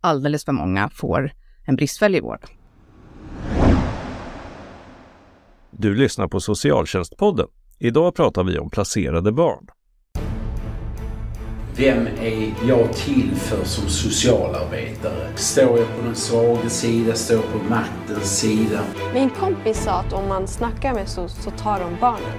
alldeles för många får en bristfällig vård. Du lyssnar på Socialtjänstpodden. Idag pratar vi om placerade barn. Vem är jag till för som socialarbetare? Står jag på den svaga sida? Står jag på maktens sida? Min kompis sa att om man snackar med SOS så tar de barnen.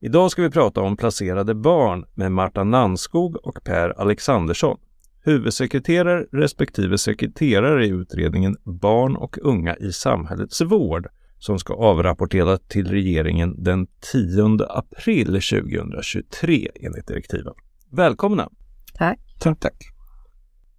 Idag ska vi prata om placerade barn med Marta Nannskog och Per Alexandersson, huvudsekreterare respektive sekreterare i utredningen Barn och unga i samhällets vård som ska avrapportera till regeringen den 10 april 2023 enligt direktiven. Välkomna! Tack! Tack, tack.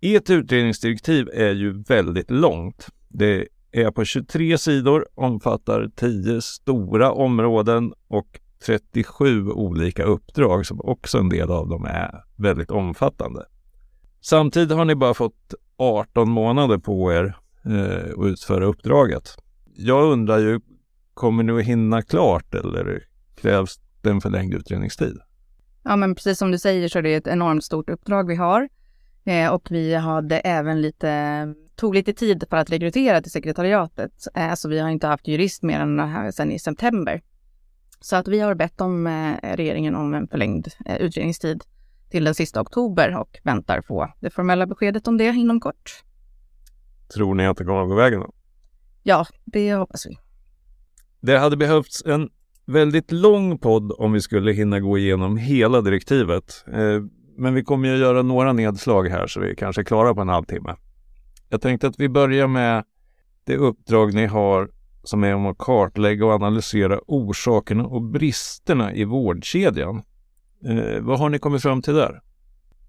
Ert utredningsdirektiv är ju väldigt långt. Det är på 23 sidor, omfattar 10 stora områden och 37 olika uppdrag som också en del av dem är väldigt omfattande. Samtidigt har ni bara fått 18 månader på er eh, att utföra uppdraget. Jag undrar ju, kommer ni att hinna klart eller krävs det en förlängd utredningstid? Ja, men precis som du säger så är det ett enormt stort uppdrag vi har. Eh, och vi hade även lite, tog lite tid för att rekrytera till sekretariatet. Eh, så vi har inte haft jurist mer än eh, här sedan i september. Så att vi har bett om eh, regeringen om en förlängd eh, utredningstid till den sista oktober och väntar på det formella beskedet om det inom kort. Tror ni att det kommer att gå vägen då? Ja, det hoppas vi. Det hade behövts en väldigt lång podd om vi skulle hinna gå igenom hela direktivet. Eh, men vi kommer ju göra några nedslag här så vi kanske är klara på en halvtimme. Jag tänkte att vi börjar med det uppdrag ni har som är om att kartlägga och analysera orsakerna och bristerna i vårdkedjan. Eh, vad har ni kommit fram till där?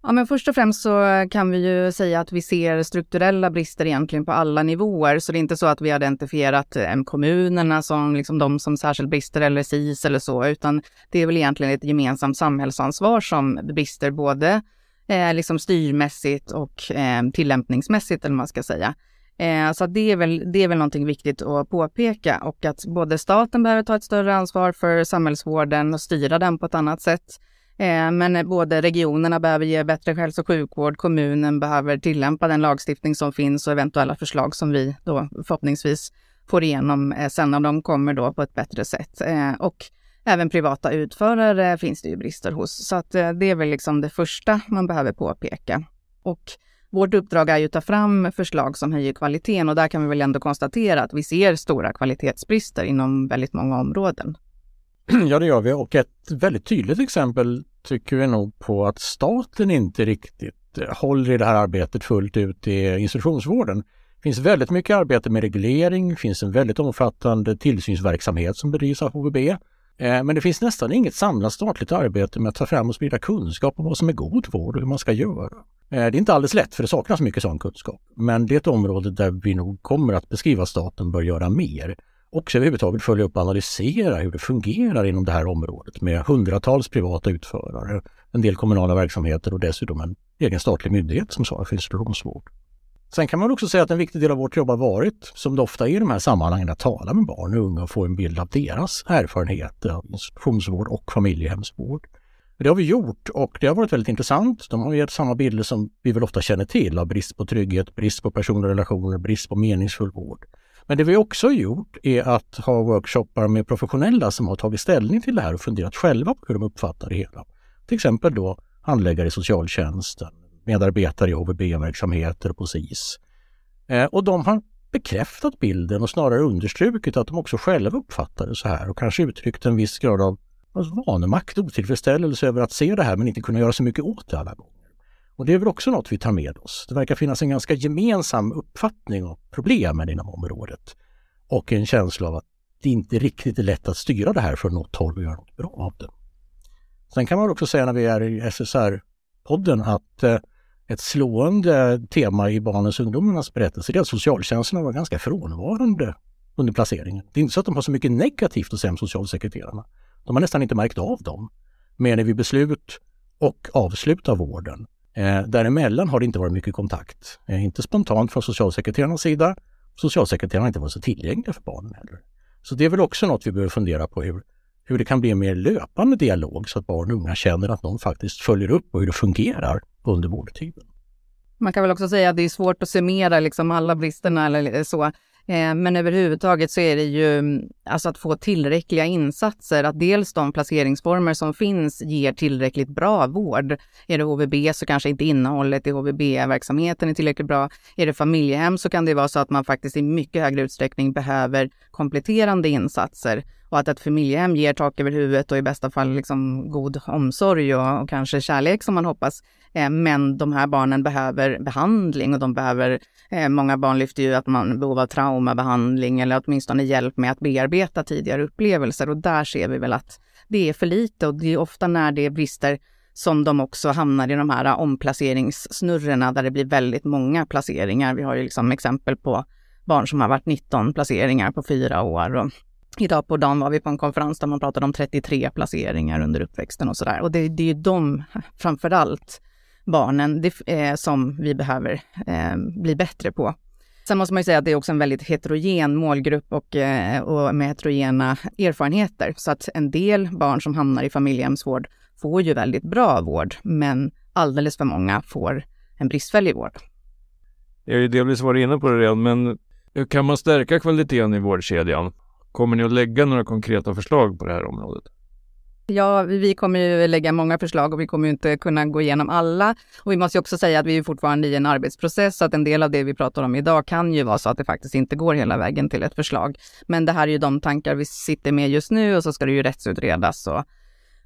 Ja, men först och främst så kan vi ju säga att vi ser strukturella brister egentligen på alla nivåer. Så det är inte så att vi har identifierat eh, kommunerna som liksom de som särskilt brister eller SIS eller så, utan det är väl egentligen ett gemensamt samhällsansvar som brister både eh, liksom styrmässigt och eh, tillämpningsmässigt, eller vad man ska säga. Eh, så det är, väl, det är väl någonting viktigt att påpeka och att både staten behöver ta ett större ansvar för samhällsvården och styra den på ett annat sätt. Eh, men både regionerna behöver ge bättre hälso och sjukvård, kommunen behöver tillämpa den lagstiftning som finns och eventuella förslag som vi då förhoppningsvis får igenom eh, sen när de kommer då på ett bättre sätt. Eh, och även privata utförare finns det ju brister hos. Så att eh, det är väl liksom det första man behöver påpeka. Och vårt uppdrag är ju att ta fram förslag som höjer kvaliteten och där kan vi väl ändå konstatera att vi ser stora kvalitetsbrister inom väldigt många områden. Ja, det gör vi och ett väldigt tydligt exempel tycker vi nog på att staten inte riktigt eh, håller i det här arbetet fullt ut i institutionsvården. Det finns väldigt mycket arbete med reglering, det finns en väldigt omfattande tillsynsverksamhet som bedrivs av HVB. Eh, men det finns nästan inget samlat statligt arbete med att ta fram och sprida kunskap om vad som är god vård och hur man ska göra. Eh, det är inte alldeles lätt för det saknas mycket sån kunskap. Men det är ett område där vi nog kommer att beskriva att staten bör göra mer. Också överhuvudtaget följa upp och analysera hur det fungerar inom det här området med hundratals privata utförare, en del kommunala verksamheter och dessutom en egen statlig myndighet som svarar för institutionsvård. Sen kan man också säga att en viktig del av vårt jobb har varit, som det ofta är i de här sammanhangen, att tala med barn och unga och få en bild av deras erfarenheter av institutionsvård och familjehemsvård. Det har vi gjort och det har varit väldigt intressant. De har gett samma bilder som vi väl ofta känner till av brist på trygghet, brist på personliga relationer, brist på meningsfull vård. Men det vi också har gjort är att ha workshoppar med professionella som har tagit ställning till det här och funderat själva på hur de uppfattar det hela. Till exempel då handläggare i socialtjänsten, medarbetare i HVB-verksamheter på SIS. Eh, och de har bekräftat bilden och snarare understrukit att de också själva uppfattar det så här och kanske uttryckt en viss grad av vanemakt, otillfredsställelse över att se det här men inte kunna göra så mycket åt det alla gånger. Och det är väl också något vi tar med oss. Det verkar finnas en ganska gemensam uppfattning av problemen inom området och en känsla av att det inte riktigt är lätt att styra det här från något håll och göra något bra av det. Sen kan man också säga när vi är i SSR podden att eh, ett slående tema i barnens och ungdomarnas berättelser är att socialtjänsten var ganska frånvarande under placeringen. Det är inte så att de har så mycket negativt att säga om socialsekreterarna. De har nästan inte märkt av dem. Men vid beslut och avslut av vården. Eh, däremellan har det inte varit mycket kontakt. Eh, inte spontant från socialsekreterarnas sida. Socialsekreterarna har inte varit så tillgängliga för barnen heller. Så det är väl också något vi behöver fundera på hur, hur det kan bli en mer löpande dialog så att barn och unga känner att någon faktiskt följer upp och hur det fungerar under vårdtiden. Man kan väl också säga att det är svårt att summera liksom alla bristerna eller så. Eh, men överhuvudtaget så är det ju mm, alltså att få tillräckliga insatser, att dels de placeringsformer som finns ger tillräckligt bra vård. Är det HVB så kanske inte innehållet i HVB-verksamheten är tillräckligt bra. Är det familjehem så kan det vara så att man faktiskt i mycket högre utsträckning behöver kompletterande insatser och att ett familjehem ger tak över huvudet och i bästa fall liksom god omsorg och, och kanske kärlek som man hoppas. Eh, men de här barnen behöver behandling och de behöver, eh, många barn lyfter ju att man har behov av traumabehandling eller åtminstone hjälp med att bearbeta tidigare upplevelser och där ser vi väl att det är för lite och det är ofta när det brister som de också hamnar i de här omplaceringssnurrorna där det blir väldigt många placeringar. Vi har ju liksom exempel på barn som har varit 19 placeringar på fyra år och Idag på dagen var vi på en konferens där man pratade om 33 placeringar under uppväxten och sådär. Och det, det är ju de, framför allt barnen, det, eh, som vi behöver eh, bli bättre på. Sen måste man ju säga att det är också en väldigt heterogen målgrupp och, eh, och med heterogena erfarenheter. Så att en del barn som hamnar i familjehemsvård får ju väldigt bra vård, men alldeles för många får en bristfällig vård. Jag har ju delvis varit inne på det redan, men hur kan man stärka kvaliteten i vårdkedjan? Kommer ni att lägga några konkreta förslag på det här området? Ja, vi kommer ju lägga många förslag och vi kommer inte kunna gå igenom alla. Och vi måste också säga att vi är fortfarande i en arbetsprocess, så att en del av det vi pratar om idag kan ju vara så att det faktiskt inte går hela vägen till ett förslag. Men det här är ju de tankar vi sitter med just nu och så ska det ju rättsutredas och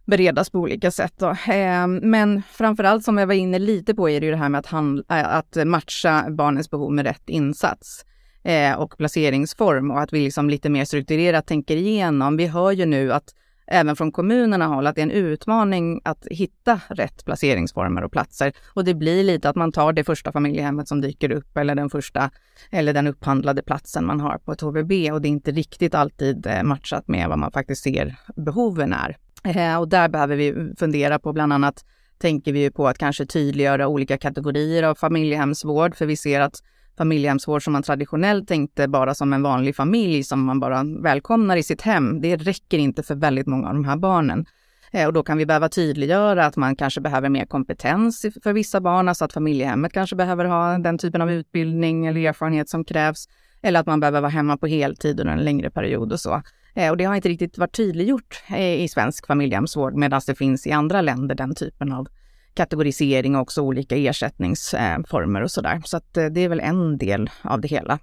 beredas på olika sätt. Då. Ehm, men framför allt som jag var inne lite på är det ju det här med att, handla, att matcha barnens behov med rätt insats eh, och placeringsform och att vi liksom lite mer strukturerat tänker igenom. Vi hör ju nu att även från kommunerna håll att det är en utmaning att hitta rätt placeringsformer och platser. Och det blir lite att man tar det första familjehemmet som dyker upp eller den första eller den upphandlade platsen man har på ett HVB och det är inte riktigt alltid eh, matchat med vad man faktiskt ser behoven är. Eh, och där behöver vi fundera på bland annat tänker vi på att kanske tydliggöra olika kategorier av familjehemsvård, för vi ser att familjehemsvård som man traditionellt tänkte bara som en vanlig familj som man bara välkomnar i sitt hem. Det räcker inte för väldigt många av de här barnen. Eh, och då kan vi behöva tydliggöra att man kanske behöver mer kompetens för vissa barn, alltså att familjehemmet kanske behöver ha den typen av utbildning eller erfarenhet som krävs. Eller att man behöver vara hemma på heltid under en längre period och så. Eh, och det har inte riktigt varit tydliggjort eh, i svensk familjehemsvård medan det finns i andra länder den typen av kategorisering och också olika ersättningsformer och sådär. Så att eh, det är väl en del av det hela.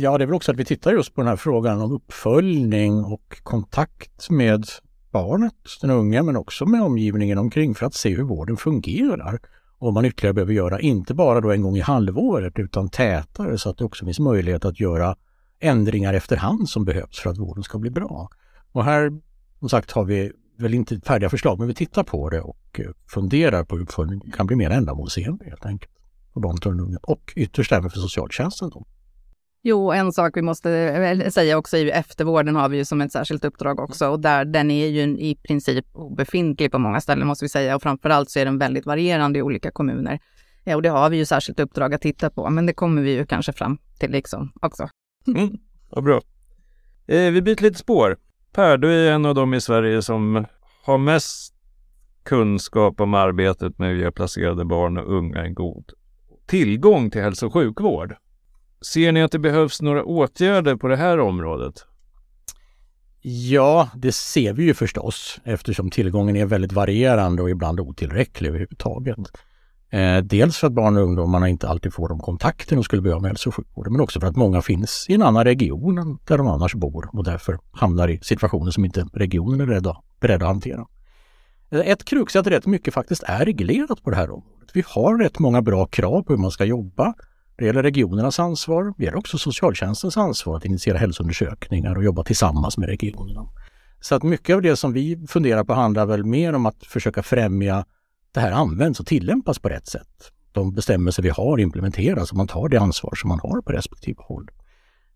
Ja, det är väl också att vi tittar just på den här frågan om uppföljning och kontakt med barnet, den unga, men också med omgivningen omkring för att se hur vården fungerar. Och vad man ytterligare behöver göra, inte bara då en gång i halvåret, utan tätare så att det också finns möjlighet att göra ändringar efterhand som behövs för att vården ska bli bra. Och här, som sagt, har vi väl inte färdiga förslag, men vi tittar på det och eh, funderar på hur uppföljningen kan bli mer ändamålsenlig helt enkelt. För barnet och och ytterst även för socialtjänsten. Då. Jo, en sak vi måste säga också är ju eftervården har vi ju som ett särskilt uppdrag också och där den är ju i princip obefintlig på många ställen måste vi säga och framförallt så är den väldigt varierande i olika kommuner. Ja, och det har vi ju särskilt uppdrag att titta på, men det kommer vi ju kanske fram till liksom också. Mm, vad bra. Eh, vi byter lite spår. Per, du är en av dem i Sverige som har mest kunskap om arbetet med att ge placerade barn och unga en god tillgång till hälso och sjukvård. Ser ni att det behövs några åtgärder på det här området? Ja, det ser vi ju förstås eftersom tillgången är väldigt varierande och ibland otillräcklig överhuvudtaget. Eh, dels för att barn och ungdomarna inte alltid får de kontakter de skulle behöva med hälso och sjukvården, men också för att många finns i en annan region än där de annars bor och därför hamnar i situationer som inte regionen är beredda, beredda att hantera. Eh, ett krux är att rätt mycket faktiskt är reglerat på det här området. Vi har rätt många bra krav på hur man ska jobba. Det gäller regionernas ansvar, det gäller också socialtjänstens ansvar att initiera hälsoundersökningar och jobba tillsammans med regionerna. Så att mycket av det som vi funderar på handlar väl mer om att försöka främja det här används och tillämpas på rätt sätt. de bestämmelser vi har implementeras och man tar det ansvar som man har på respektive håll.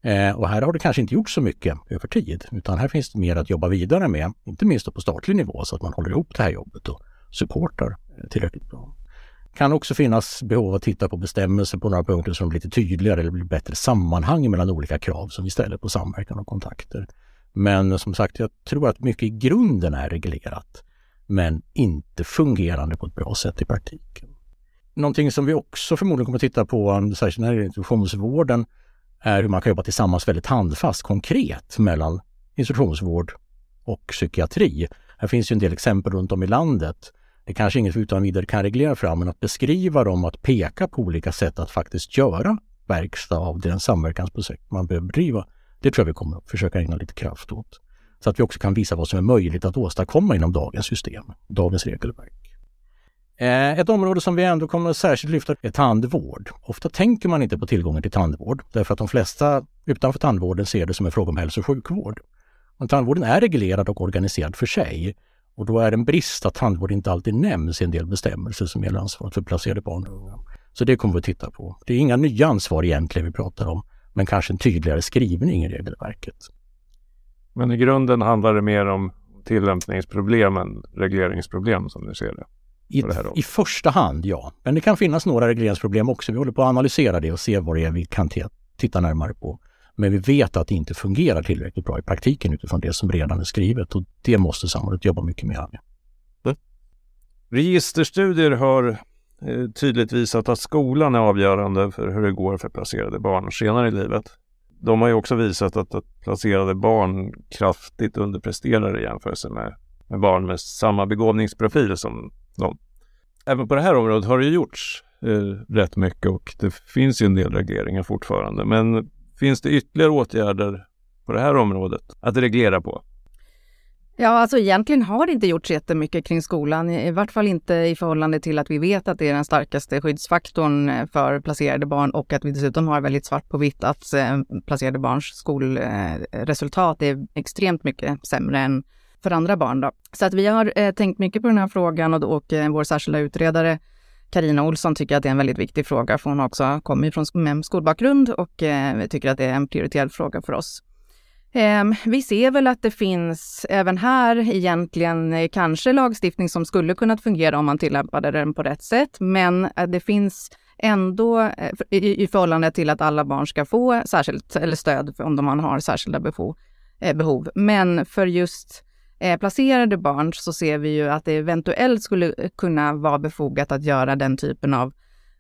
Eh, och här har det kanske inte gjort så mycket över tid, utan här finns det mer att jobba vidare med, inte minst på statlig nivå så att man håller ihop det här jobbet och supportar eh, tillräckligt bra. Det kan också finnas behov av att titta på bestämmelser på några punkter som blir lite tydligare eller blir bättre sammanhang mellan olika krav som vi ställer på samverkan och kontakter. Men som sagt, jag tror att mycket i grunden är reglerat, men inte fungerande på ett bra sätt i praktiken. Någonting som vi också förmodligen kommer att titta på, särskilt när det gäller institutionsvården, är hur man kan jobba tillsammans väldigt handfast, konkret mellan institutionsvård och psykiatri. Här finns ju en del exempel runt om i landet. Det kanske inget utan vidare kan reglera fram, men att beskriva dem, att peka på olika sätt att faktiskt göra verkstad av den samverkansprojekt man behöver bedriva. Det tror jag vi kommer att försöka ägna lite kraft åt. Så att vi också kan visa vad som är möjligt att åstadkomma inom dagens system, dagens regelverk. Eh, ett område som vi ändå kommer att särskilt lyfta är tandvård. Ofta tänker man inte på tillgången till tandvård därför att de flesta utanför tandvården ser det som en fråga om hälso och sjukvård. Men tandvården är reglerad och organiserad för sig och då är det en brist att tandvård inte alltid nämns i en del bestämmelser som gäller ansvaret för placerade barn och unga. Så det kommer vi att titta på. Det är inga nya ansvar egentligen vi pratar om, men kanske en tydligare skrivning i regelverket. Men i grunden handlar det mer om tillämpningsproblem än regleringsproblem som du ser det? I, I första hand, ja. Men det kan finnas några regleringsproblem också. Vi håller på att analysera det och se vad det är vi kan titta närmare på. Men vi vet att det inte fungerar tillräckligt bra i praktiken utifrån det som redan är skrivet och det måste samhället jobba mycket mer med. Registerstudier har eh, tydligt visat att skolan är avgörande för hur det går för placerade barn senare i livet. De har ju också visat att, att placerade barn kraftigt underpresterar i jämförelse med, med barn med samma begåvningsprofil som dem. Även på det här området har det gjorts eh, rätt mycket och det finns ju en del regleringar fortfarande. Men finns det ytterligare åtgärder på det här området att reglera på? Ja, alltså egentligen har det inte gjorts jättemycket kring skolan, i vart fall inte i förhållande till att vi vet att det är den starkaste skyddsfaktorn eh, för placerade barn och att vi dessutom har väldigt svart på vitt att eh, placerade barns skolresultat eh, är extremt mycket sämre än för andra barn. Då. Så att vi har tänkt mycket på den här frågan och, och vår särskilda utredare Karina Olsson tycker att det är en väldigt viktig fråga, för hon har också kommit från skolbakgrund och tycker att det är en prioriterad fråga för oss. Ehm, vi ser väl att det finns även här egentligen eh, kanske lagstiftning som skulle kunnat fungera om man tillämpade den på rätt sätt, men eh, det finns ändå eh, i, förhållande till att alla barn ska få särskilt eller stöd om de har särskilda behov. Men för just placerade barn så ser vi ju att det eventuellt skulle kunna vara befogat att göra den typen av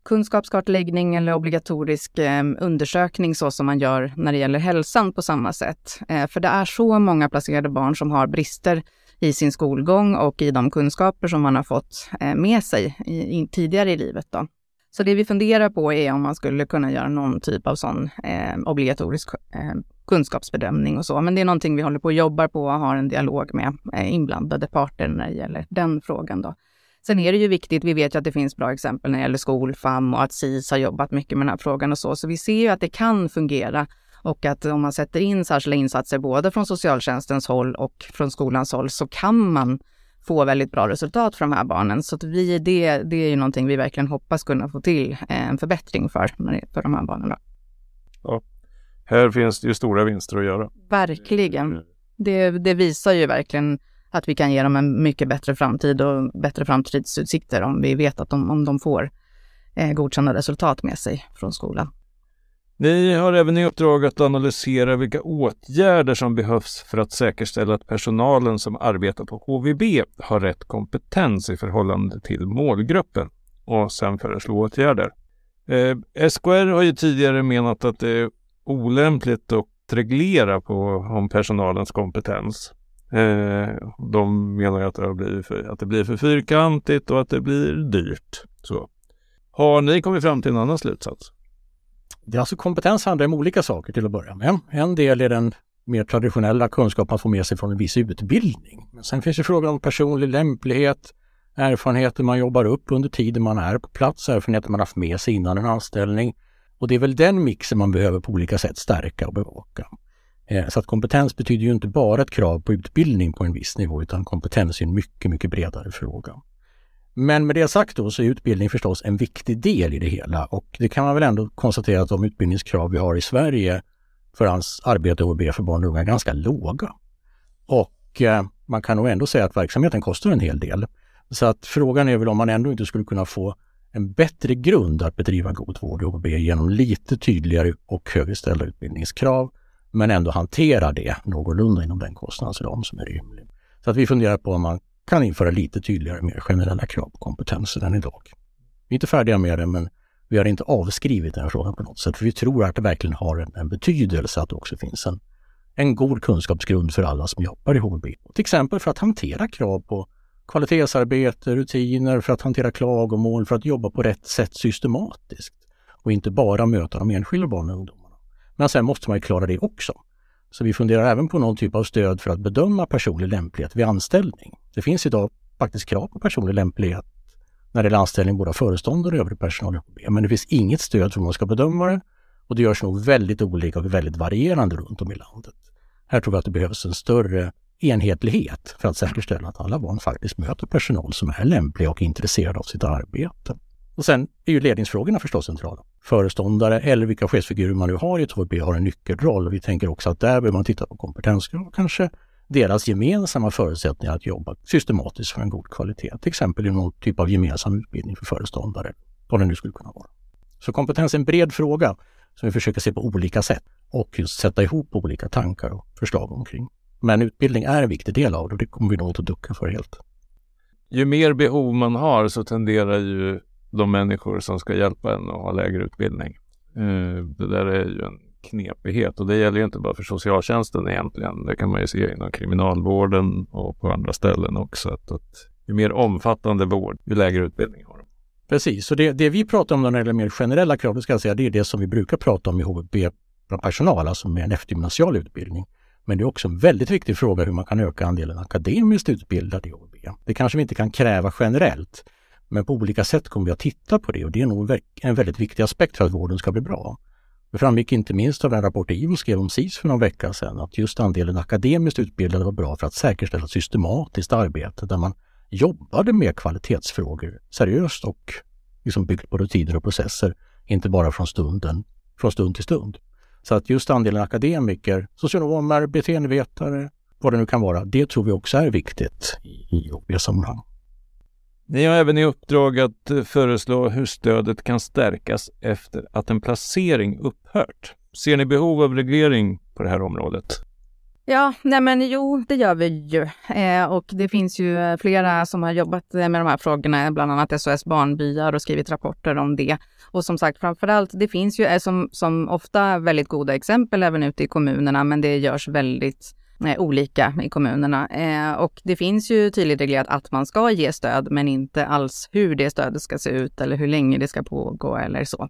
kunskapskartläggning eller obligatorisk eh, undersökning så som man gör när det gäller hälsan på samma sätt. Eh, för det är så många placerade barn som har brister i sin skolgång och i de kunskaper som man har fått eh, med sig i, i, tidigare i livet. Då. Så det vi funderar på är om man skulle kunna göra någon typ av sån eh, obligatorisk eh, kunskapsbedömning och så. Men det är någonting vi håller på och jobbar på och har en dialog med eh, inblandade parter när det gäller den frågan. Då. Sen är det ju viktigt, vi vet ju att det finns bra exempel när det gäller skolfam och att SIS har jobbat mycket med den här frågan och så. Så vi ser ju att det kan fungera och att om man sätter in särskilda insatser både från socialtjänstens håll och från skolans håll så kan man få väldigt bra resultat för de här barnen. Så att vi, det, det är ju någonting vi verkligen hoppas kunna få till en förbättring för, för de här barnen. Då. Ja, här finns det ju stora vinster att göra. Verkligen. Det, det visar ju verkligen att vi kan ge dem en mycket bättre framtid och bättre framtidsutsikter om vi vet att de, om de får eh, godkända resultat med sig från skolan. Ni har även i uppdrag att analysera vilka åtgärder som behövs för att säkerställa att personalen som arbetar på HVB har rätt kompetens i förhållande till målgruppen och sen föreslå åtgärder. Eh, SKR har ju tidigare menat att det är olämpligt att reglera på om personalens kompetens. Eh, de menar att det, blir för, att det blir för fyrkantigt och att det blir dyrt. Så. Har ni kommit fram till en annan slutsats? Det alltså kompetens handlar om olika saker till att börja med. En del är den mer traditionella kunskap man får med sig från en viss utbildning. Men sen finns det frågan om personlig lämplighet, erfarenheter man jobbar upp under tiden man är på plats, erfarenheter man haft med sig innan en anställning. Och det är väl den mixen man behöver på olika sätt stärka och bevaka. Så att kompetens betyder ju inte bara ett krav på utbildning på en viss nivå utan kompetens är en mycket, mycket bredare fråga. Men med det sagt då så är utbildning förstås en viktig del i det hela och det kan man väl ändå konstatera att de utbildningskrav vi har i Sverige för hans arbete HB för barn och unga är ganska låga. Och eh, man kan nog ändå säga att verksamheten kostar en hel del. Så att frågan är väl om man ändå inte skulle kunna få en bättre grund att bedriva god vård i HB genom lite tydligare och högre ställda utbildningskrav men ändå hantera det någorlunda inom den kostnadsram som är rimlig. Så att vi funderar på om man kan införa lite tydligare, mer generella krav på kompetensen än idag. Vi är inte färdiga med det, men vi har inte avskrivit den frågan på något sätt, för vi tror att det verkligen har en, en betydelse att det också finns en, en god kunskapsgrund för alla som jobbar i HVB. Till exempel för att hantera krav på kvalitetsarbete, rutiner, för att hantera klagomål, för att jobba på rätt sätt systematiskt och inte bara möta de enskilda barnen och ungdomarna. Men sen måste man ju klara det också. Så vi funderar även på någon typ av stöd för att bedöma personlig lämplighet vid anställning. Det finns idag faktiskt krav på personlig lämplighet när det gäller anställning både av föreståndare och övrig personal. Men det finns inget stöd för hur man ska bedöma det och det görs nog väldigt olika och väldigt varierande runt om i landet. Här tror jag att det behövs en större enhetlighet för att säkerställa att alla barn faktiskt möter personal som är lämpliga och intresserade av sitt arbete. Och sen är ju ledningsfrågorna förstås centrala. Föreståndare eller vilka chefsfigurer man nu har i ett HB har en nyckelroll. Vi tänker också att där behöver man titta på kompetenskrav och kanske deras gemensamma förutsättningar att jobba systematiskt för en god kvalitet. Till exempel i någon typ av gemensam utbildning för föreståndare, vad det nu skulle kunna vara. Så kompetens är en bred fråga som vi försöker se på olika sätt och just sätta ihop olika tankar och förslag omkring. Men utbildning är en viktig del av det och det kommer vi nog inte att ducka för helt. Ju mer behov man har så tenderar ju de människor som ska hjälpa en att ha lägre utbildning. Eh, det där är ju en knepighet och det gäller ju inte bara för socialtjänsten egentligen. Det kan man ju se inom kriminalvården och på andra ställen också. Att, att ju mer omfattande vård, ju lägre utbildning har de. Precis, så det, det vi pratar om när det gäller mer generella krav, det ska jag säga, det är det som vi brukar prata om i HVB bland personal, alltså med en eftergymnasial utbildning. Men det är också en väldigt viktig fråga hur man kan öka andelen akademiskt utbildade i HVB. Det kanske vi inte kan kräva generellt, men på olika sätt kommer vi att titta på det och det är nog en väldigt viktig aspekt för att vården ska bli bra. Det framgick inte minst av den rapport IVO skrev om SIS för någon vecka sedan att just andelen akademiskt utbildade var bra för att säkerställa ett systematiskt arbete där man jobbade med kvalitetsfrågor seriöst och liksom byggt på rutiner och processer, inte bara från stunden, från stund till stund. Så att just andelen akademiker, socionomer, beteendevetare, vad det nu kan vara, det tror vi också är viktigt i, i sammanhang. Ni har även i uppdrag att eh, föreslå hur stödet kan stärkas efter att en placering upphört. Ser ni behov av reglering på det här området? Ja, nej men jo, det gör vi ju. Eh, och det finns ju eh, flera som har jobbat eh, med de här frågorna, bland annat SOS Barnbyar och skrivit rapporter om det. Och som sagt, framförallt, det finns ju som, som ofta väldigt goda exempel även ute i kommunerna, men det görs väldigt eh, olika i kommunerna. Eh, och det finns ju tydligt reglerat att man ska ge stöd, men inte alls hur det stödet ska se ut eller hur länge det ska pågå eller så.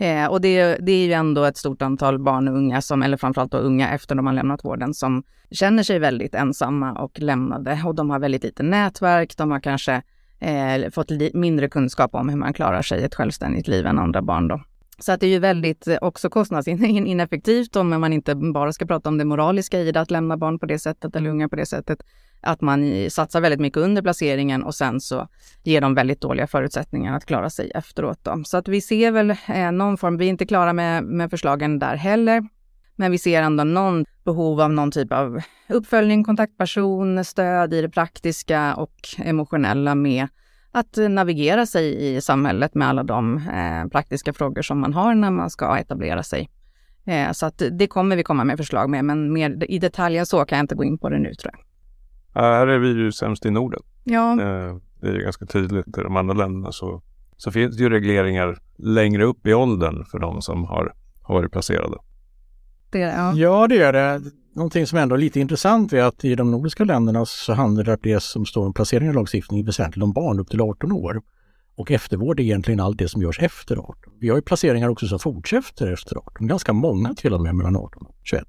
Eh, och det, det, är ju ändå ett stort antal barn och unga, som, eller framförallt då unga efter de har lämnat vården, som känner sig väldigt ensamma och lämnade. Och de har väldigt lite nätverk, de har kanske eh, fått mindre kunskap om hur man klarar sig ett självständigt liv än andra barn då. Så att det är ju väldigt eh, också kostnadsineffektivt om man inte bara ska prata om det moraliska i det, att lämna barn på det sättet eller unga på det sättet. Att man satsar väldigt mycket under placeringen och sen så ger de väldigt dåliga förutsättningar att klara sig efteråt. Då. Så att vi ser väl eh, någon form, vi är inte klara med, med förslagen där heller, men vi ser ändå någon behov av någon typ av uppföljning, kontaktperson, stöd i det praktiska och emotionella med att navigera sig i samhället med alla de eh, praktiska frågor som man har när man ska etablera sig. Eh, så att det kommer vi komma med förslag med, men mer i detalj än så kan jag inte gå in på det nu tror jag. Ja, här är vi ju sämst i Norden. Ja. Eh, det är ju ganska tydligt i de andra länderna så, så finns det ju regleringar längre upp i åldern för de som har, har varit placerade. Det, ja. ja, det är det. Någonting som ändå är lite intressant är att i de nordiska länderna så handlar det som står om placering i lagstiftningen väsentligen om barn upp till 18 år. Och eftervård är egentligen allt det som görs efter 18. Vi har ju placeringar också som fortsätter efter 18, ganska många till och med mellan 18 och 21.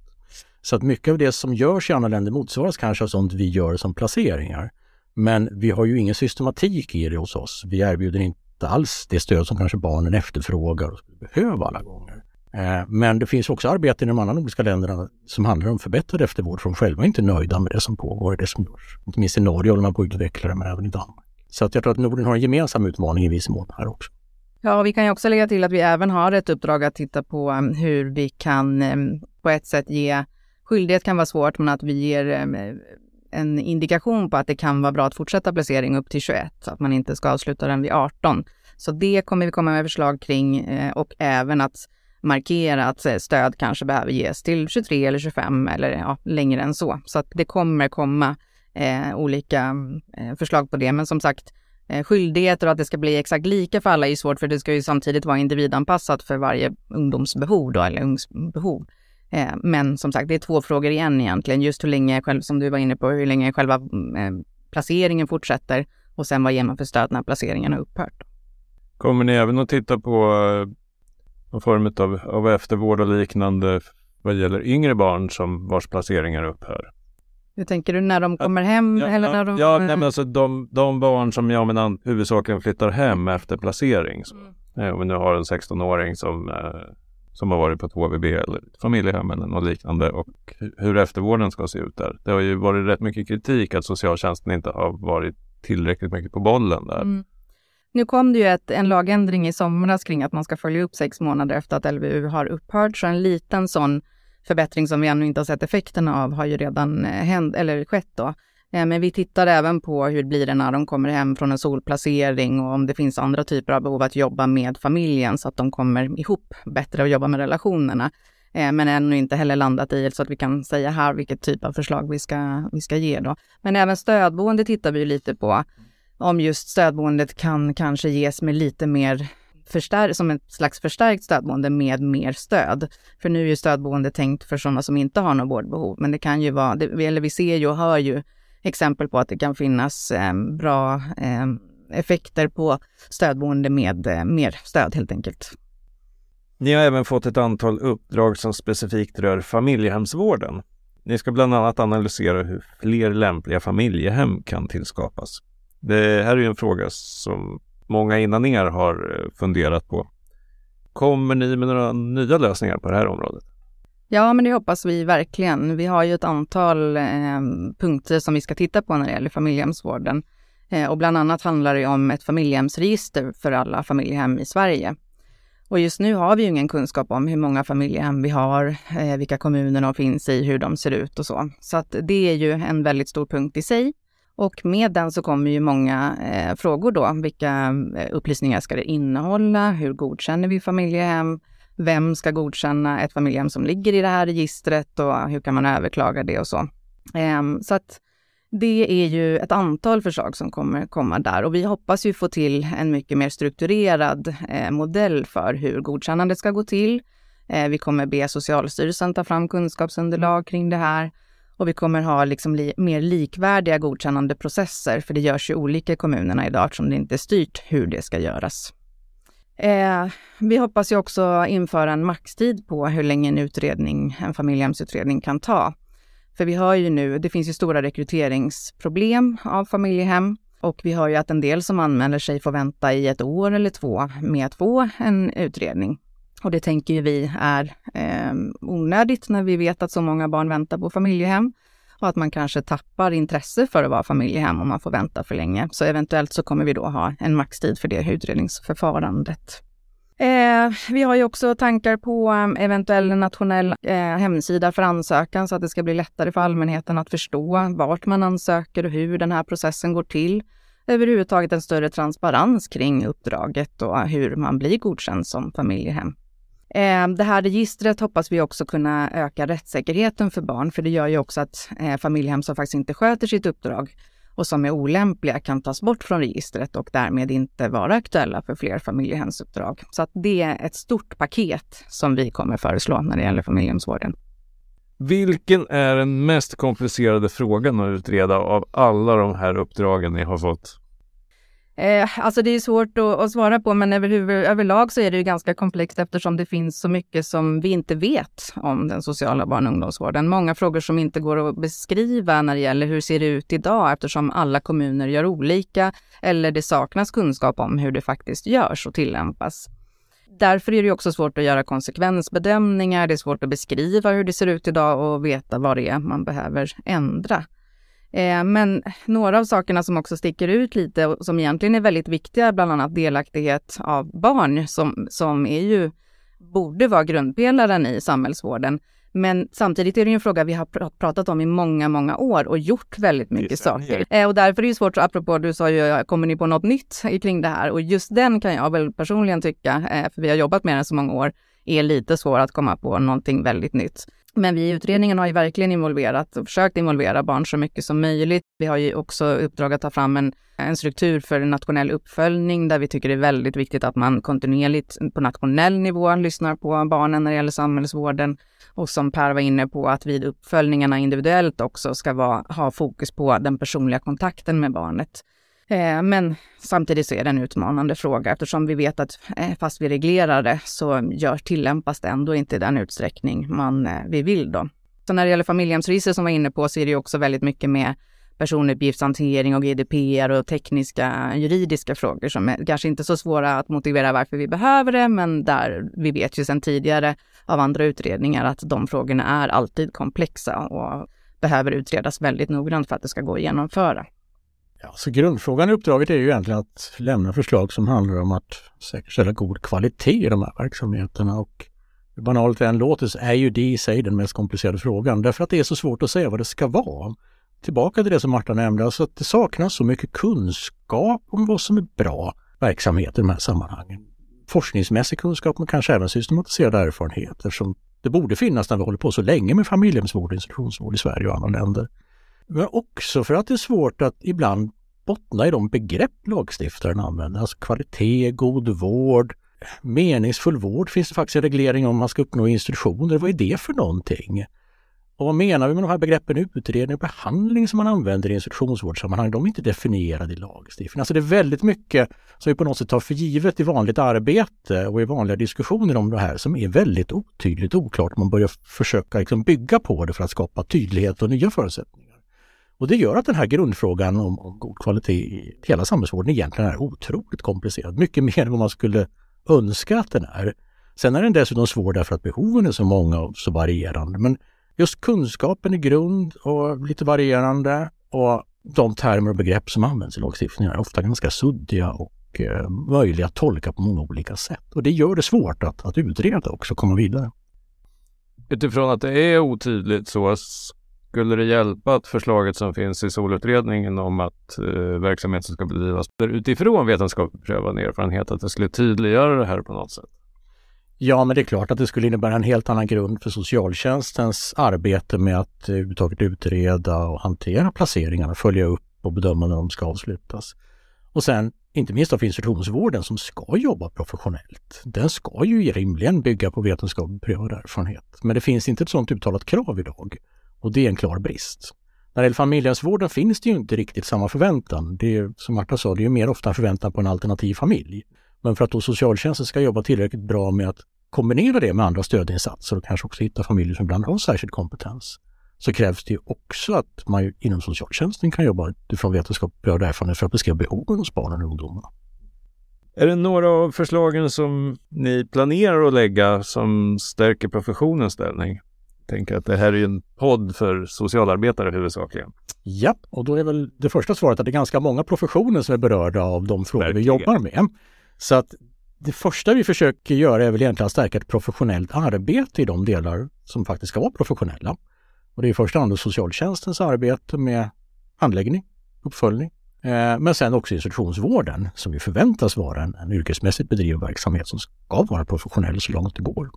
Så att mycket av det som görs i andra länder motsvaras kanske av sånt vi gör som placeringar. Men vi har ju ingen systematik i det hos oss. Vi erbjuder inte alls det stöd som kanske barnen efterfrågar och skulle behöva alla gånger. Eh, men det finns också arbeten i de andra nordiska länderna som handlar om förbättrad eftervård för de själva är inte nöjda med det som pågår, det som görs. Inte minst i Norge håller man på att utveckla det, men även i Danmark. Så att jag tror att Norden har en gemensam utmaning i viss mån här också. Ja, vi kan ju också lägga till att vi även har ett uppdrag att titta på eh, hur vi kan eh, på ett sätt ge, skyldighet kan vara svårt, men att vi ger en indikation på att det kan vara bra att fortsätta placering upp till 21, så att man inte ska avsluta den vid 18. Så det kommer vi komma med förslag kring och även att markera att eh, stöd kanske behöver ges till 23 eller 25 eller ja, längre än så. Så att det kommer komma eh, olika eh, förslag på det. Men som sagt, eh, skyldigheter och att det ska bli exakt lika för alla är svårt för det ska ju samtidigt vara individanpassat för varje ungdomsbehov då, eller ungsbehov. Eh, men som sagt, det är två frågor igen egentligen. Just hur länge, själv, som du var inne på, hur länge själva mm, eh, placeringen fortsätter och sen vad ger man för stöd när placeringen har upphört. Kommer ni även att titta på eh, någon form av, av eftervård och liknande vad gäller yngre barn som vars placeringar upphör? Hur tänker du när de kommer hem? Ja, eller när de... ja nej, men alltså de, de barn som jag menar huvudsakligen flyttar hem efter placering. Så. Mm. Om vi nu har en 16-åring som, eh, som har varit på ett HVB eller ett familjehem eller något liknande och hur eftervården ska se ut där. Det har ju varit rätt mycket kritik att socialtjänsten inte har varit tillräckligt mycket på bollen där. Mm. Nu kom det ju ett, en lagändring i somras kring att man ska följa upp sex månader efter att LVU har upphört, så en liten sån förbättring som vi ännu inte har sett effekterna av har ju redan eh, hänt, eller skett då. Eh, men vi tittar även på hur det blir när de kommer hem från en solplacering och om det finns andra typer av behov att jobba med familjen så att de kommer ihop bättre och jobba med relationerna. Eh, men ännu inte heller landat i så att vi kan säga här vilket typ av förslag vi ska, vi ska ge då. Men även stödboende tittar vi lite på om just stödboendet kan kanske ges med lite mer förstär som ett slags förstärkt stödboende med mer stöd. För nu är ju stödboende tänkt för sådana som inte har något vårdbehov, men det kan ju vara, det, eller vi ser ju och hör ju exempel på att det kan finnas eh, bra eh, effekter på stödboende med eh, mer stöd helt enkelt. Ni har även fått ett antal uppdrag som specifikt rör familjehemsvården. Ni ska bland annat analysera hur fler lämpliga familjehem kan tillskapas. Det här är ju en fråga som många innan er har eh, funderat på. Kommer ni med några nya lösningar på det här området? Ja, men det hoppas vi verkligen. Vi har ju ett antal eh, punkter som vi ska titta på när det gäller familjehemsvården. Eh, och bland annat handlar det om ett familjehemsregister för alla familjehem i Sverige. Och just nu har vi ju ingen kunskap om hur många familjehem vi har, eh, vilka kommuner de finns i, hur de ser ut och så. Så att det är ju en väldigt stor punkt i sig. Och med den så kommer ju många eh, frågor då. Vilka eh, upplysningar ska det innehålla? Hur godkänner vi familjehem? Vem ska godkänna ett familjehem som ligger i det här registret och hur kan man överklaga det och så? Eh, så att det är ju ett antal förslag som kommer komma där och vi hoppas ju få till en mycket mer strukturerad eh, modell för hur godkännandet ska gå till. Eh, vi kommer be Socialstyrelsen ta fram kunskapsunderlag kring det här och vi kommer ha liksom li mer likvärdiga godkännande processer, för det görs ju olika i kommunerna idag eftersom det inte är styrt hur det ska göras. Eh, vi hoppas ju också införa en maxtid på hur länge en utredning, en familjehemsutredning kan ta. För vi har ju nu, det finns ju stora rekryteringsproblem av familjehem och vi har ju att en del som anmäler sig får vänta i ett år eller två med att få en utredning. Och det tänker ju vi är eh, onödigt när vi vet att så många barn väntar på familjehem och att man kanske tappar intresse för att vara familjehem om man får vänta för länge. Så eventuellt så kommer vi då ha en maxtid för det utredningsförfarandet. Eh, vi har ju också tankar på ehm, eventuell nationell eh, hemsida för ansökan så att det ska bli lättare för allmänheten att förstå vart man ansöker och hur den här processen går till. Överhuvudtaget en större transparens kring uppdraget och hur man blir godkänd som familjehem. Ehm, det här registret hoppas vi också kunna öka rättssäkerheten för barn, för det gör ju också att eh, familjehem som faktiskt inte sköter sitt uppdrag och som är olämpliga kan tas bort från registret och därmed inte vara aktuella för fler familjehemsuppdrag. Så att det är ett stort paket som vi kommer föreslå när det gäller familjehemsvården. Vilken är den mest komplicerade frågan att utreda av alla de här uppdragen ni har fått? Eh, alltså det är svårt att, att svara på, men över, överlag så är det ju ganska komplext eftersom det finns så mycket som vi inte vet om den sociala barn och ungdomsvården. Många frågor som inte går att beskriva när det gäller hur ser det ut idag eftersom alla kommuner gör olika eller det saknas kunskap om hur det faktiskt görs och tillämpas. Därför är det också svårt att göra konsekvensbedömningar. Det är svårt att beskriva hur det ser ut idag och veta vad det är man behöver ändra. Eh, men några av sakerna som också sticker ut lite och som egentligen är väldigt viktiga, bland annat delaktighet av barn som, som är ju, borde vara grundpelaren i samhällsvården. Men samtidigt är det ju en fråga vi har pratat om i många, många år och gjort väldigt mycket saker. Eh, och därför är det svårt, apropå du sa ju, kommer ni på något nytt kring det här? Och just den kan jag väl personligen tycka, eh, för vi har jobbat med den så många år, är lite svår att komma på någonting väldigt nytt. Men vi i utredningen har ju verkligen involverat och försökt involvera barn så mycket som möjligt. Vi har ju också uppdrag att ta fram en, en struktur för en nationell uppföljning där vi tycker det är väldigt viktigt att man kontinuerligt på nationell nivå lyssnar på barnen när det gäller samhällsvården. Och som Per var inne på, att vid uppföljningarna individuellt också ska vara, ha fokus på den personliga kontakten med barnet. Eh, men samtidigt så är det en utmanande fråga eftersom vi vet att eh, fast vi reglerar det så gör, tillämpas det ändå inte i den utsträckning man, eh, vi vill då. Så när det gäller familjehemsregister som var inne på så är det också väldigt mycket med personuppgiftshantering och GDPR och tekniska juridiska frågor som är kanske inte så svåra att motivera varför vi behöver det, men där vi vet ju sedan tidigare av andra utredningar att de frågorna är alltid komplexa och behöver utredas väldigt noggrant för att det ska gå att genomföra. Ja, så grundfrågan i uppdraget är ju egentligen att lämna förslag som handlar om att säkerställa god kvalitet i de här verksamheterna och hur banalt det än låter så är ju det i sig den mest komplicerade frågan därför att det är så svårt att säga vad det ska vara. Tillbaka till det som Marta nämnde, alltså att det saknas så mycket kunskap om vad som är bra verksamhet i de här sammanhangen. Forskningsmässig kunskap men kanske även systematiserade erfarenheter som det borde finnas när vi håller på så länge med familjehemsvård och institutionsvård i Sverige och andra länder. Men också för att det är svårt att ibland bottna i de begrepp lagstiftaren använder, alltså kvalitet, god vård, meningsfull vård finns det faktiskt en reglering om man ska uppnå institutioner. Vad är det för någonting? Och vad menar vi med de här begreppen utredning och behandling som man använder i institutionsvårdssammanhang? De är inte definierade i lagstiftningen. Alltså det är väldigt mycket som vi på något sätt tar för givet i vanligt arbete och i vanliga diskussioner om det här som är väldigt otydligt och oklart. Man börjar försöka liksom bygga på det för att skapa tydlighet och nya förutsättningar. Och det gör att den här grundfrågan om, om god kvalitet i hela samhällsvården egentligen är otroligt komplicerad. Mycket mer än vad man skulle önska att den är. Sen är den dessutom svår därför att behoven är så många och så varierande. Men just kunskapen i grund och lite varierande och de termer och begrepp som används i lagstiftningen är ofta ganska suddiga och eh, möjliga att tolka på många olika sätt. Och det gör det svårt att, att utreda också och komma vidare. Utifrån att det är otydligt så skulle det hjälpa att förslaget som finns i solutredningen om att eh, verksamheten ska bedrivas utifrån vetenskaplig prövad erfarenhet, att det skulle tydliggöra det här på något sätt? Ja, men det är klart att det skulle innebära en helt annan grund för socialtjänstens arbete med att eh, överhuvudtaget utreda och hantera placeringarna, följa upp och bedöma när de ska avslutas. Och sen inte minst av institutionsvården som ska jobba professionellt. Den ska ju rimligen bygga på vetenskaplig prövad erfarenhet. Men det finns inte ett sådant uttalat krav idag. Och det är en klar brist. När det gäller familjehemsvården finns det ju inte riktigt samma förväntan. Det är, som Marta sa, det är ju mer ofta förväntan på en alternativ familj. Men för att då socialtjänsten ska jobba tillräckligt bra med att kombinera det med andra stödinsatser och kanske också hitta familjer som ibland har särskild kompetens så krävs det också att man inom socialtjänsten kan jobba utifrån vetenskap och erfarenhet för att beskriva behoven hos barnen och ungdomarna. Är det några av förslagen som ni planerar att lägga som stärker professionens ställning? Tänker att det här är en podd för socialarbetare huvudsakligen. Ja, och då är väl det första svaret att det är ganska många professioner som är berörda av de frågor Verkligen. vi jobbar med. Så att det första vi försöker göra är väl egentligen att stärka ett professionellt arbete i de delar som faktiskt ska vara professionella. Och det är i första hand socialtjänstens arbete med handläggning, uppföljning, eh, men sen också institutionsvården som ju förväntas vara en, en yrkesmässigt bedriven verksamhet som ska vara professionell så långt det går.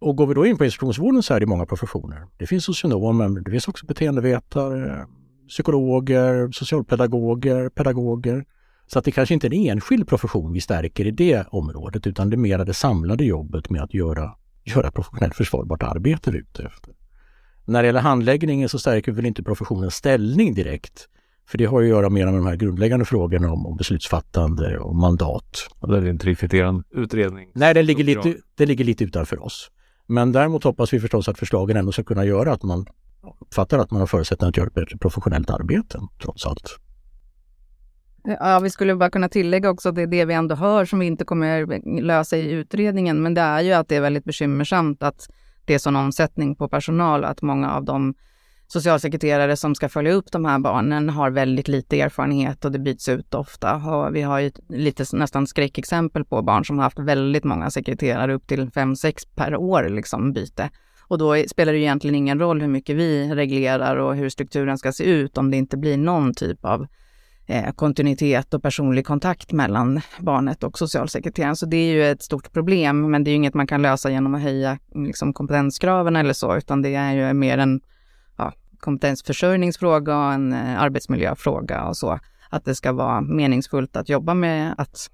Och går vi då in på institutionsvården så är det många professioner. Det finns socionomer, det finns också beteendevetare, psykologer, socialpedagoger, pedagoger. Så att det kanske inte är en enskild profession vi stärker i det området utan det är mera det samlade jobbet med att göra, göra professionellt försvarbart arbete ute efter. När det gäller handläggningen så stärker vi väl inte professionens ställning direkt. För det har att göra mer med de här grundläggande frågorna om, om beslutsfattande och mandat. Och det är en trifiterande utredning? Nej, den ligger, lite, den ligger lite utanför oss. Men däremot hoppas vi förstås att förslagen ändå ska kunna göra att man uppfattar att man har förutsättningar att göra ett bättre professionellt arbete trots allt. Ja, vi skulle bara kunna tillägga också att det är det vi ändå hör som vi inte kommer lösa i utredningen, men det är ju att det är väldigt bekymmersamt att det är sån omsättning på personal, att många av dem socialsekreterare som ska följa upp de här barnen har väldigt lite erfarenhet och det byts ut ofta. Och vi har ju lite nästan skräckexempel på barn som har haft väldigt många sekreterare, upp till fem sex per år liksom byte. Och då spelar det egentligen ingen roll hur mycket vi reglerar och hur strukturen ska se ut om det inte blir någon typ av eh, kontinuitet och personlig kontakt mellan barnet och socialsekreteraren. Så det är ju ett stort problem, men det är ju inget man kan lösa genom att höja liksom, kompetenskraven eller så, utan det är ju mer en kompetensförsörjningsfråga och en eh, arbetsmiljöfråga och så. Att det ska vara meningsfullt att jobba med att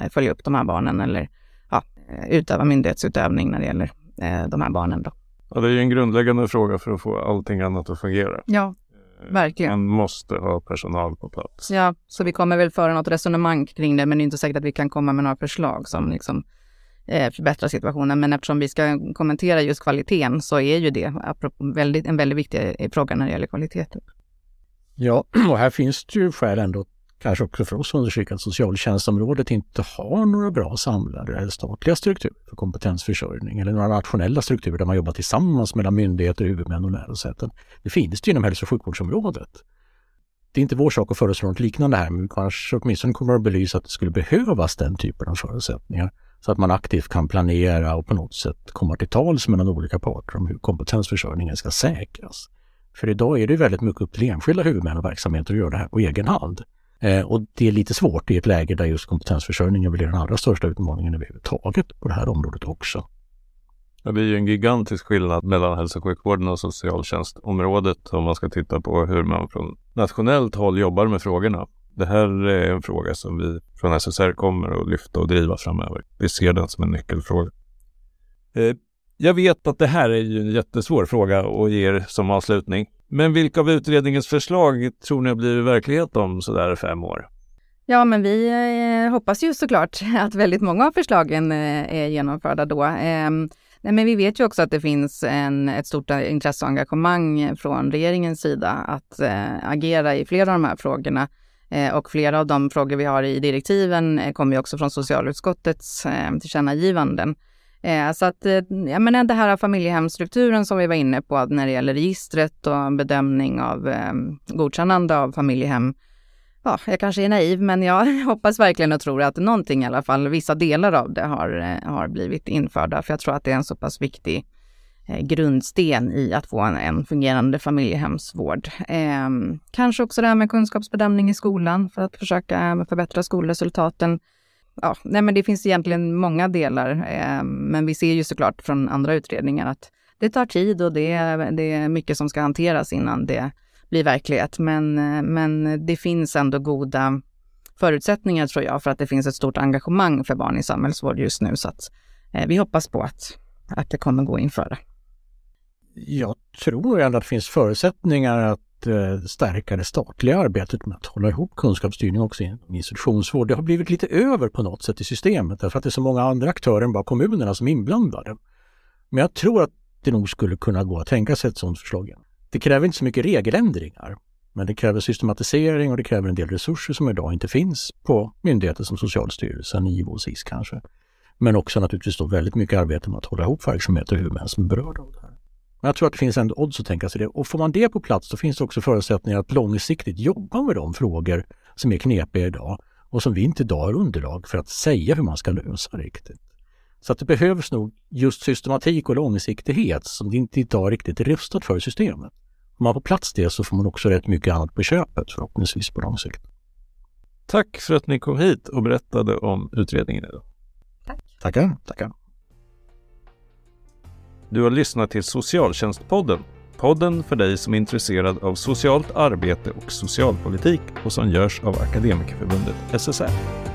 eh, följa upp de här barnen eller ja, utöva myndighetsutövning när det gäller eh, de här barnen. Då. Ja, det är ju en grundläggande fråga för att få allting annat att fungera. Ja, verkligen. Man måste ha personal på plats. Ja, så vi kommer väl föra något resonemang kring det, men det är inte säkert att vi kan komma med några förslag som liksom Eh, förbättra situationen. Men eftersom vi ska kommentera just kvaliteten så är ju det väldigt, en väldigt viktig eh, fråga när det gäller kvaliteten. Ja, och här finns det ju skäl ändå kanske också för oss att understryka att socialtjänstområdet inte har några bra samlade eller statliga strukturer för kompetensförsörjning eller några nationella strukturer där man jobbar tillsammans mellan myndigheter, huvudmän och lärosäten. Det finns det inom hälso och sjukvårdsområdet. Det är inte vår sak att föreslå något liknande här, men vi kanske åtminstone kommer att belysa att det skulle behövas den typen av förutsättningar så att man aktivt kan planera och på något sätt komma till tals mellan olika parter om hur kompetensförsörjningen ska säkras. För idag är det väldigt mycket upp till enskilda huvudmän och verksamheter att göra det här på egen hand. Eh, och det är lite svårt i ett läge där just kompetensförsörjningen blir den allra största utmaningen överhuvudtaget på det här området också. Ja, det är ju en gigantisk skillnad mellan hälso och sjukvården och socialtjänstområdet om man ska titta på hur man från nationellt håll jobbar med frågorna. Det här är en fråga som vi från SSR kommer att lyfta och driva framöver. Vi ser den som en nyckelfråga. Eh, jag vet att det här är ju en jättesvår fråga att ge er som avslutning. Men vilka av utredningens förslag tror ni har blivit verklighet om sådär fem år? Ja, men vi eh, hoppas ju såklart att väldigt många av förslagen eh, är genomförda då. Eh, nej, men vi vet ju också att det finns en, ett stort intresse och engagemang från regeringens sida att eh, agera i flera av de här frågorna. Eh, och flera av de frågor vi har i direktiven eh, kommer ju också från socialutskottets eh, tillkännagivanden. Så att, ja men det här familjehemsstrukturen som vi var inne på när det gäller registret och bedömning av godkännande av familjehem. Ja, jag kanske är naiv, men jag hoppas verkligen och tror att någonting i alla fall, vissa delar av det har, har blivit införda, för jag tror att det är en så pass viktig Eh, grundsten i att få en, en fungerande familjehemsvård. Eh, kanske också det här med kunskapsbedömning i skolan för att försöka eh, förbättra skolresultaten ja, nej men det finns egentligen många delar, eh, men vi ser ju såklart från andra utredningar att det tar tid och det är, det är mycket som ska hanteras innan det blir verklighet. Men, eh, men det finns ändå goda förutsättningar tror jag för att det finns ett stort engagemang för barn i samhällsvård just nu. Så att eh, vi hoppas på att, att det kommer gå att införa. Jag tror ändå att det finns förutsättningar att Eh, stärka det statliga arbetet med att hålla ihop kunskapsstyrning också i institutionsvård. Det har blivit lite över på något sätt i systemet därför att det är så många andra aktörer än bara kommunerna som är inblandade. Men jag tror att det nog skulle kunna gå att tänka sig ett sådant förslag. Igen. Det kräver inte så mycket regeländringar, men det kräver systematisering och det kräver en del resurser som idag inte finns på myndigheter som Socialstyrelsen, IVO och SIS kanske. Men också naturligtvis då väldigt mycket arbete med att hålla ihop verksamheter och huvudmän som är berörda av det här. Men jag tror att det finns ändå odds att tänka sig det. Och får man det på plats då finns det också förutsättningar att långsiktigt jobba med de frågor som är knepiga idag och som vi inte idag har underlag för att säga hur man ska lösa riktigt. Så att det behövs nog just systematik och långsiktighet som det inte idag riktigt är rustat för i systemet. Om man får plats det så får man också rätt mycket annat på köpet förhoppningsvis på lång sikt. Tack för att ni kom hit och berättade om utredningen idag. Tack. Tackar. Tackar. Du har lyssnat till Socialtjänstpodden. Podden för dig som är intresserad av socialt arbete och socialpolitik och som görs av Akademikerförbundet SSR.